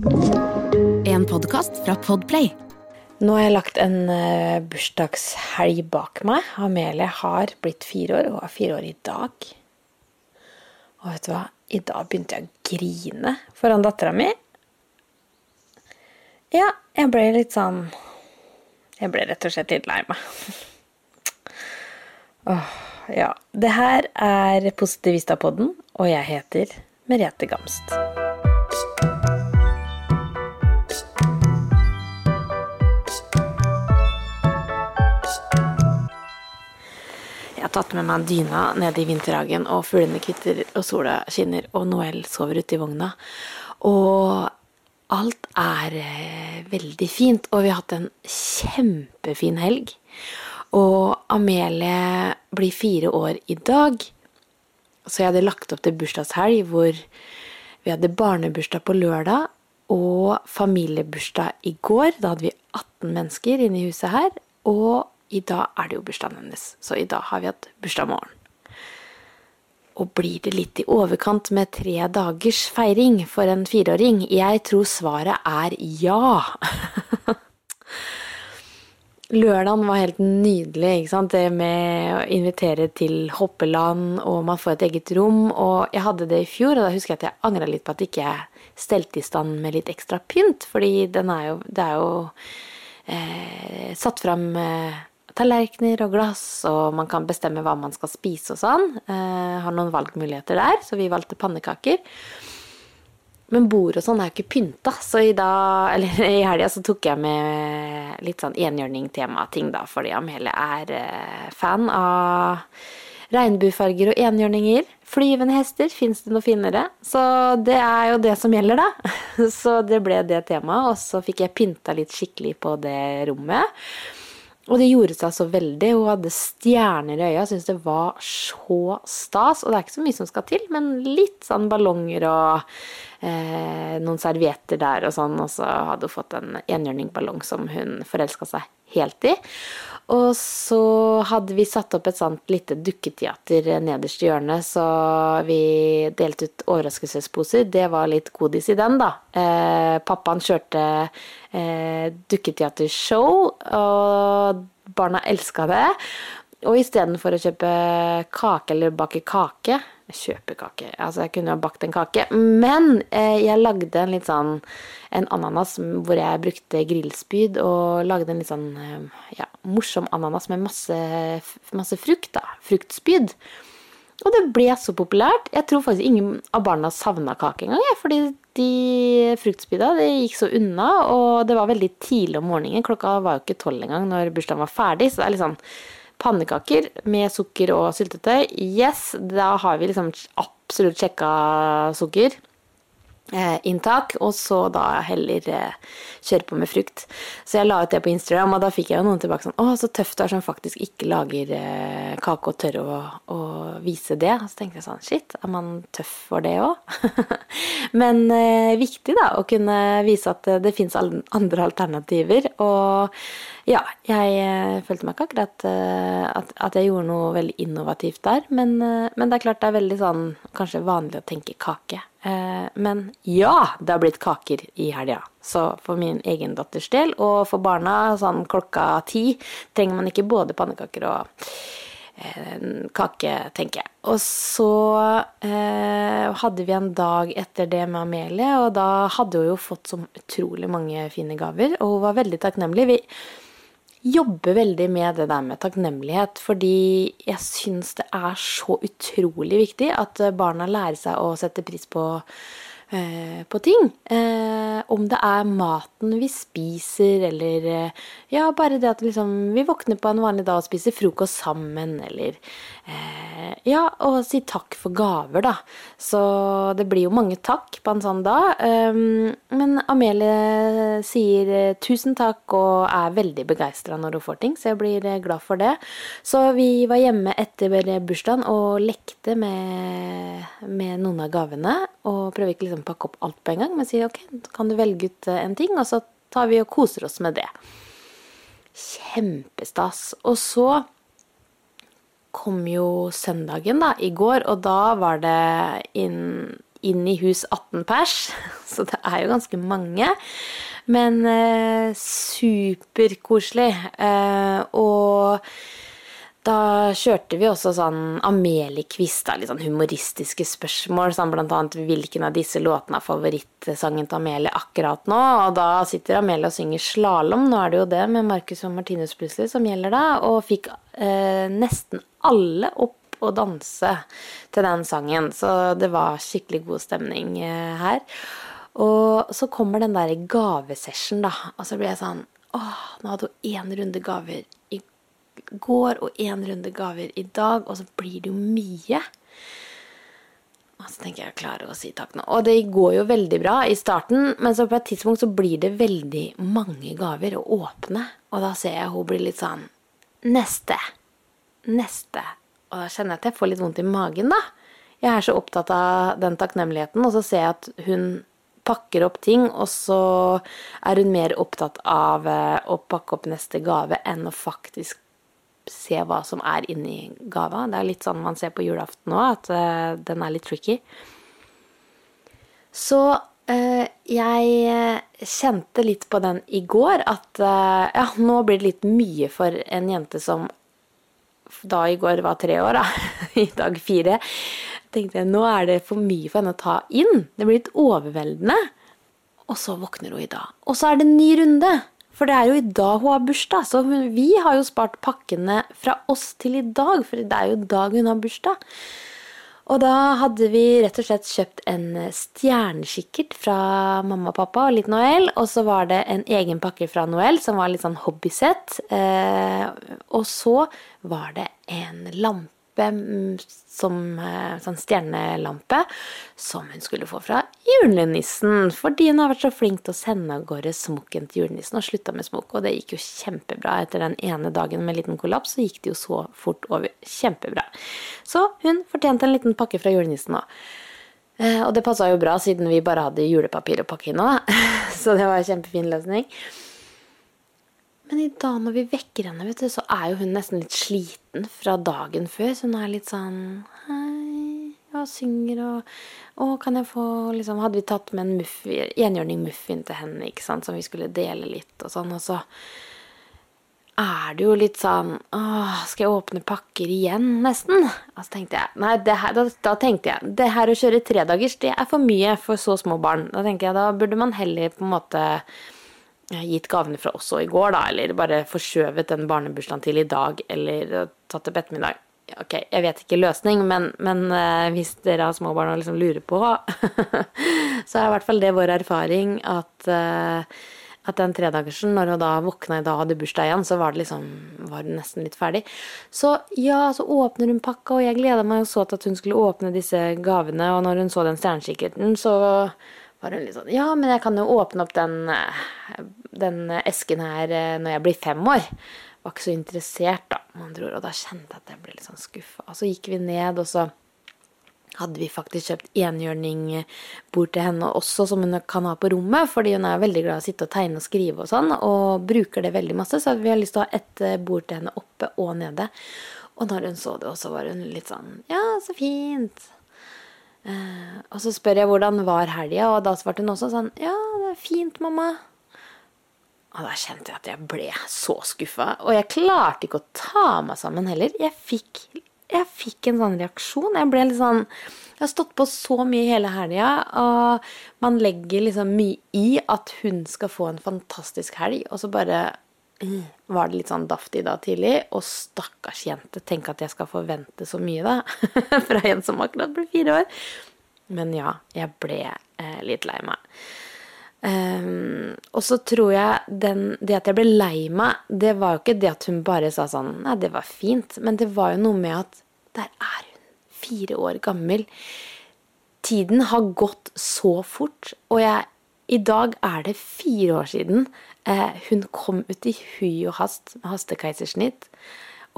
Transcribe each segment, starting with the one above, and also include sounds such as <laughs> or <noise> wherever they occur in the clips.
En podkast fra Podplay. Nå har jeg lagt en uh, bursdagshelg bak meg. Amelie har blitt fire år, og er fire år i dag. Og vet du hva? I dag begynte jeg å grine foran dattera mi. Ja, jeg ble litt sånn Jeg ble rett og slett litt lei meg. Åh, ja. Det her er Positivista-podden, og jeg heter Merete Gamst. Har tatt med meg dyna ned i vinterhagen, og fuglene kvitter, og sola skinner, og Noel sover ute i vogna. Og alt er eh, veldig fint, og vi har hatt en kjempefin helg. Og Amelie blir fire år i dag, så jeg hadde lagt opp til bursdagshelg hvor vi hadde barnebursdag på lørdag og familiebursdag i går. Da hadde vi 18 mennesker inne i huset her. Og i dag er det jo bursdagen hennes, så i dag har vi hatt bursdag morgen. Og blir det litt i overkant med tre dagers feiring for en fireåring? Jeg tror svaret er ja. <laughs> Lørdagen var helt nydelig. ikke sant? Det med å invitere til hoppeland, og man får et eget rom. Og jeg hadde det i fjor, og da husker jeg at jeg angra litt på at jeg ikke stelte i stand med litt ekstra pynt. Fordi den er jo, det er jo eh, satt fram eh, tallerkener og glass, og man kan bestemme hva man skal spise og sånn. Eh, har noen valgmuligheter der, så vi valgte pannekaker. Men bord og sånn er jo ikke pynta, så i, dag, <laughs> i helga så tok jeg med litt sånn enhjørning-tema-ting, da, fordi Amelie er eh, fan av regnbuefarger og enhjørninger. Flyvende hester, fins det noe finere? Så det er jo det som gjelder, da. <laughs> Så det ble det temaet, og så fikk jeg pynta litt skikkelig på det rommet. Og det gjorde seg så veldig. Hun hadde stjerner i øya. Syntes det var så stas. Og det er ikke så mye som skal til, men litt sånn ballonger og eh, noen servietter der og sånn. Og så hadde hun fått en enhjørningballong som hun forelska seg helt i. Og så hadde vi satt opp et sånt lite dukketeater nederst i hjørnet, så vi delte ut overraskelsesposer. Det var litt godis i den, da. Eh, pappaen kjørte eh, dukketeatershow, og barna elska det. Og istedenfor å kjøpe kake eller bake kake Kjøpe kake Altså, jeg kunne jo bakt en kake. Men eh, jeg lagde en litt sånn en ananas hvor jeg brukte grillspyd og lagde en litt sånn eh, ja, morsom ananas med masse, masse frukt. da, Fruktspyd. Og det ble så populært. Jeg tror faktisk ingen av barna savna kake engang. Fordi de fruktspydda det gikk så unna, og det var veldig tidlig om morgenen. Klokka var jo ikke tolv engang når bursdagen var ferdig. Så det er litt sånn pannekaker med sukker og syltetøy. Yes, da har vi liksom absolutt sjekka sukker inntak, og så da heller eh, kjøre på med frukt. Så jeg la ut det på Instagram, og da fikk jeg jo noen tilbake sånn Å, så tøft du er som faktisk ikke lager eh, kake og tør å, å, vise det. Og så tenkte jeg sånn Shit, er man tøff for det òg? <laughs> Men eh, viktig, da, å kunne vise at det fins andre alternativer. Og ja, jeg eh, følte meg ikke akkurat eh, at, at, jeg gjorde noe veldig innovativt der. Men, eh, men, det er klart det er veldig sånn kanskje vanlig å tenke kake. Men ja, det har blitt kaker i helga. Så for min egen datters del, og for barna sånn klokka ti, trenger man ikke både pannekaker og kake, tenker jeg. Og så eh, hadde vi en dag etter det med Amelie, og da hadde hun jo fått så utrolig mange fine gaver, og hun var veldig takknemlig. Vi jobber veldig med det der med takknemlighet, fordi jeg syns det er så utrolig viktig at barna lærer seg å sette pris på, på ting. Eh, om det er maten vi spiser, eller eh, ja, bare det at liksom, vi våkner på en vanlig dag og spiser frokost sammen, eller eh, ja, og si takk for gaver, da. Så det blir jo mange takk på en sånn dag. Men Amelie sier eh, tusen takk og er veldig begeistra når hun får ting, så jeg blir eh, glad for det. Så vi var hjemme etter bursdagen og lekte med, med noen av gavene. Og prøver ikke liksom å pakke opp alt på en gang, men sier ok, kan du velge ut eh, en ting, og så tar vi og koser oss med det. Kjempestas. Og så kom jo søndagen da, i går, og da var det inn inn i hus 18 pers, <laughs> så det er jo ganske mange. Men eh, superkoselig. Eh, og da kjørte vi også sånn Amelie-quiz, litt sånn humoristiske spørsmål. Sånn blant annet hvilken av disse låtene er favorittsangen til Amelie akkurat nå. Og da sitter Amelie og synger slalåm, nå er det jo det med Marcus og Martinus plutselig som gjelder da. Og fikk eh, nesten alle opp og danse til den sangen. Så det var skikkelig god stemning eh, her. Og så kommer den der gavesession, da. Og så blir jeg sånn Åh, nå hadde hun én runde gaver går og én runde gaver i dag, og så blir det jo mye. Og så tenker jeg jeg klarer å si takk nå. Og det går jo veldig bra i starten, men så på et tidspunkt så blir det veldig mange gaver å åpne. Og da ser jeg hun blir litt sånn Neste. Neste. Og da kjenner jeg at jeg får litt vondt i magen, da. Jeg er så opptatt av den takknemligheten, og så ser jeg at hun pakker opp ting, og så er hun mer opptatt av eh, å pakke opp neste gave enn å faktisk se hva som er inni gava. Det er litt sånn man ser på julaften òg, at uh, den er litt tricky. Så uh, jeg kjente litt på den i går, at uh, ja, nå blir det litt mye for en jente som da i går var tre år, da. <laughs> I dag fire tenkte jeg nå er det for mye for henne å ta inn. Det blir litt overveldende. Og så våkner hun i dag. Og så er det en ny runde. For det er jo i dag hun har bursdag. Så hun, vi har jo spart pakkene fra oss til i dag, for det er jo i dag hun har bursdag. Og da hadde vi rett og slett kjøpt en stjernekikkert fra mamma og pappa og litt Noel. Og så var det en egen pakke fra Noel som var litt sånn hobbysett. Eh, og så var det en lampe Mm, som eh, sånn stjernelampe som hun skulle få fra julenissen. Fordi hun har vært så flink til å sende av gårde smokken til julenissen og slutta med smokk. Og det gikk jo kjempebra. Etter den ene dagen med en liten kollaps så gikk det jo så fort over. Kjempebra. Så hun fortjente en liten pakke fra julenissen òg. Eh, og det passa jo bra, siden vi bare hadde julepapir å pakke inn òg. <laughs> Så det var en kjempefin løsning. Men i dag når vi vekker henne, vet du, så er jo hun nesten litt sliten fra dagen før. Så hun er litt sånn og synger og Å, kan jeg få liksom Hadde vi tatt med en muffin, enhjørning muffin til henne, ikke sant, som vi skulle dele litt og sånn, og så er det jo litt sånn Åh, skal jeg åpne pakker igjen, nesten? Og så tenkte jeg Nei, her, da, da, tenkte jeg Det her å kjøre tredagers, det er for mye for så små barn. Da tenker jeg da burde man heller på en måte gitt gavene fra oss og i går, da, eller bare forskjøvet den barnebursdagen til i dag, eller tatt det på ettermiddag. Ok, jeg vet ikke løsning, men, men uh, hvis dere har små barn og liksom lurer på, <laughs> så er i hvert fall det vår erfaring at, uh, at den tredagersen, når hun da våkna i dag og hadde bursdag igjen, så var det liksom var det nesten litt ferdig. Så ja, så åpner hun pakka, og jeg gleda meg jo så til at hun skulle åpne disse gavene, og når hun så den stjernekikkerten, så var hun litt sånn Ja, men jeg kan jo åpne opp den, eh, den esken her eh, når jeg blir fem år. Var ikke så interessert, da, med andre ord. Og da kjente jeg at jeg ble litt sånn skuffa. Og så gikk vi ned, og så hadde vi faktisk kjøpt enhjørningbord til henne også, som hun kan ha på rommet, fordi hun er veldig glad i å sitte og tegne og skrive og sånn, og bruker det veldig masse. Så vi har lyst til å ha ett eh, bord til henne oppe og nede. Og når hun så det, så var hun litt sånn Ja, så fint. Uh, og så spør jeg hvordan var helga, og da svarte hun også sånn Ja, det er fint, mamma. Og da kjente jeg at jeg ble så skuffa. Og jeg klarte ikke å ta meg sammen heller. Jeg fikk, jeg fikk en sånn reaksjon. Jeg ble litt sånn Jeg har stått på så mye hele helga, og man legger liksom mye i at hun skal få en fantastisk helg, og så bare uh, var det litt sånn daft i dag tidlig. Og stakkars jente, tenk at jeg skal forvente så mye, da. <laughs> Fra en som akkurat ble fire år. Men ja, jeg ble eh, litt lei meg. Um, og så tror jeg den, det at jeg ble lei meg, det var jo ikke det at hun bare sa sånn Nei, det var fint. Men det var jo noe med at der er hun, fire år gammel. Tiden har gått så fort, og jeg, i dag er det fire år siden eh, hun kom ut i hui og hast med hastekeisersnitt.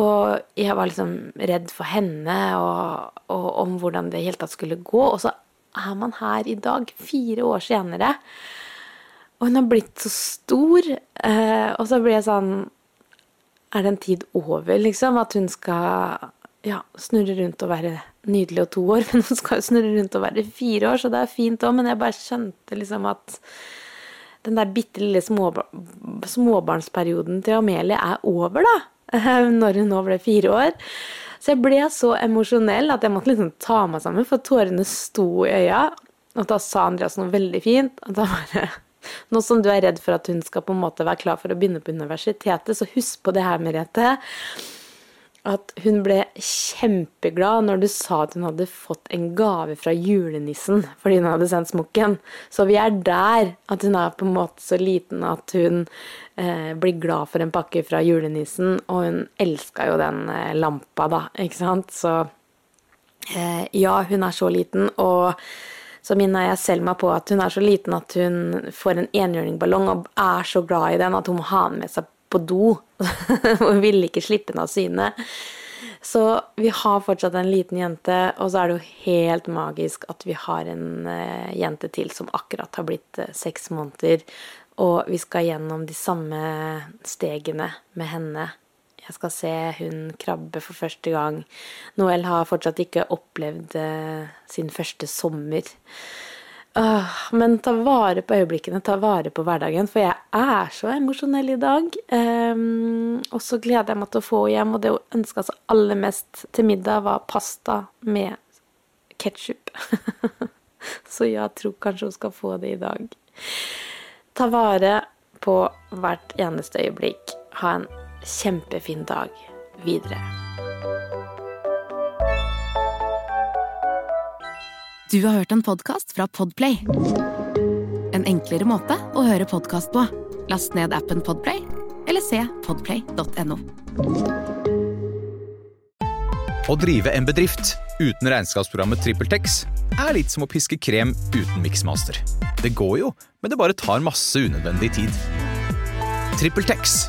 Og jeg var liksom redd for henne og, og om hvordan det i hele tatt skulle gå. Og så er man her i dag, fire år senere. Og hun har blitt så stor. Eh, og så blir jeg sånn Er det en tid over, liksom? At hun skal ja, snurre rundt og være nydelig og to år, <laughs> men hun skal jo snurre rundt og være fire år, så det er fint òg, men jeg bare skjønte liksom at den der bitte lille småbar småbarnsperioden til Amelie er over, da. <laughs> Når hun nå ble fire år. Så jeg ble så emosjonell at jeg måtte liksom ta meg sammen, for tårene sto i øya. Og da sa Andreas noe veldig fint. og da bare Nå som du er redd for at hun skal på en måte være klar for å begynne på universitetet, så husk på det her, Merete at hun ble kjempeglad når du sa at hun hadde fått en gave fra julenissen fordi hun hadde sendt smokken. Så vi er der at hun er på en måte så liten at hun eh, blir glad for en pakke fra julenissen. Og hun elska jo den eh, lampa, da, ikke sant. Så eh, ja, hun er så liten. Og så minner jeg Selma på at hun er så liten at hun får en enhjørningballong og er så glad i den at hun må ha den med seg på do. <laughs> og ville ikke slippe den av syne. Så vi har fortsatt en liten jente, og så er det jo helt magisk at vi har en uh, jente til som akkurat har blitt uh, seks måneder. Og vi skal gjennom de samme stegene med henne. Jeg skal se hun krabbe for første gang. Noel har fortsatt ikke opplevd uh, sin første sommer. Men ta vare på øyeblikkene, ta vare på hverdagen, for jeg er så emosjonell i dag. Um, og så gleder jeg meg til å få hjem, og det hun ønska seg aller mest til middag, var pasta med ketsjup. <laughs> så jeg tror kanskje hun skal få det i dag. Ta vare på hvert eneste øyeblikk. Ha en kjempefin dag videre. Du har hørt en podkast fra Podplay. En enklere måte å høre podkast på. Last ned appen Podplay, eller se podplay.no. Å drive en bedrift uten regnskapsprogrammet TrippelTex er litt som å piske krem uten miksmaster. Det går jo, men det bare tar masse unødvendig tid. TrippelTex,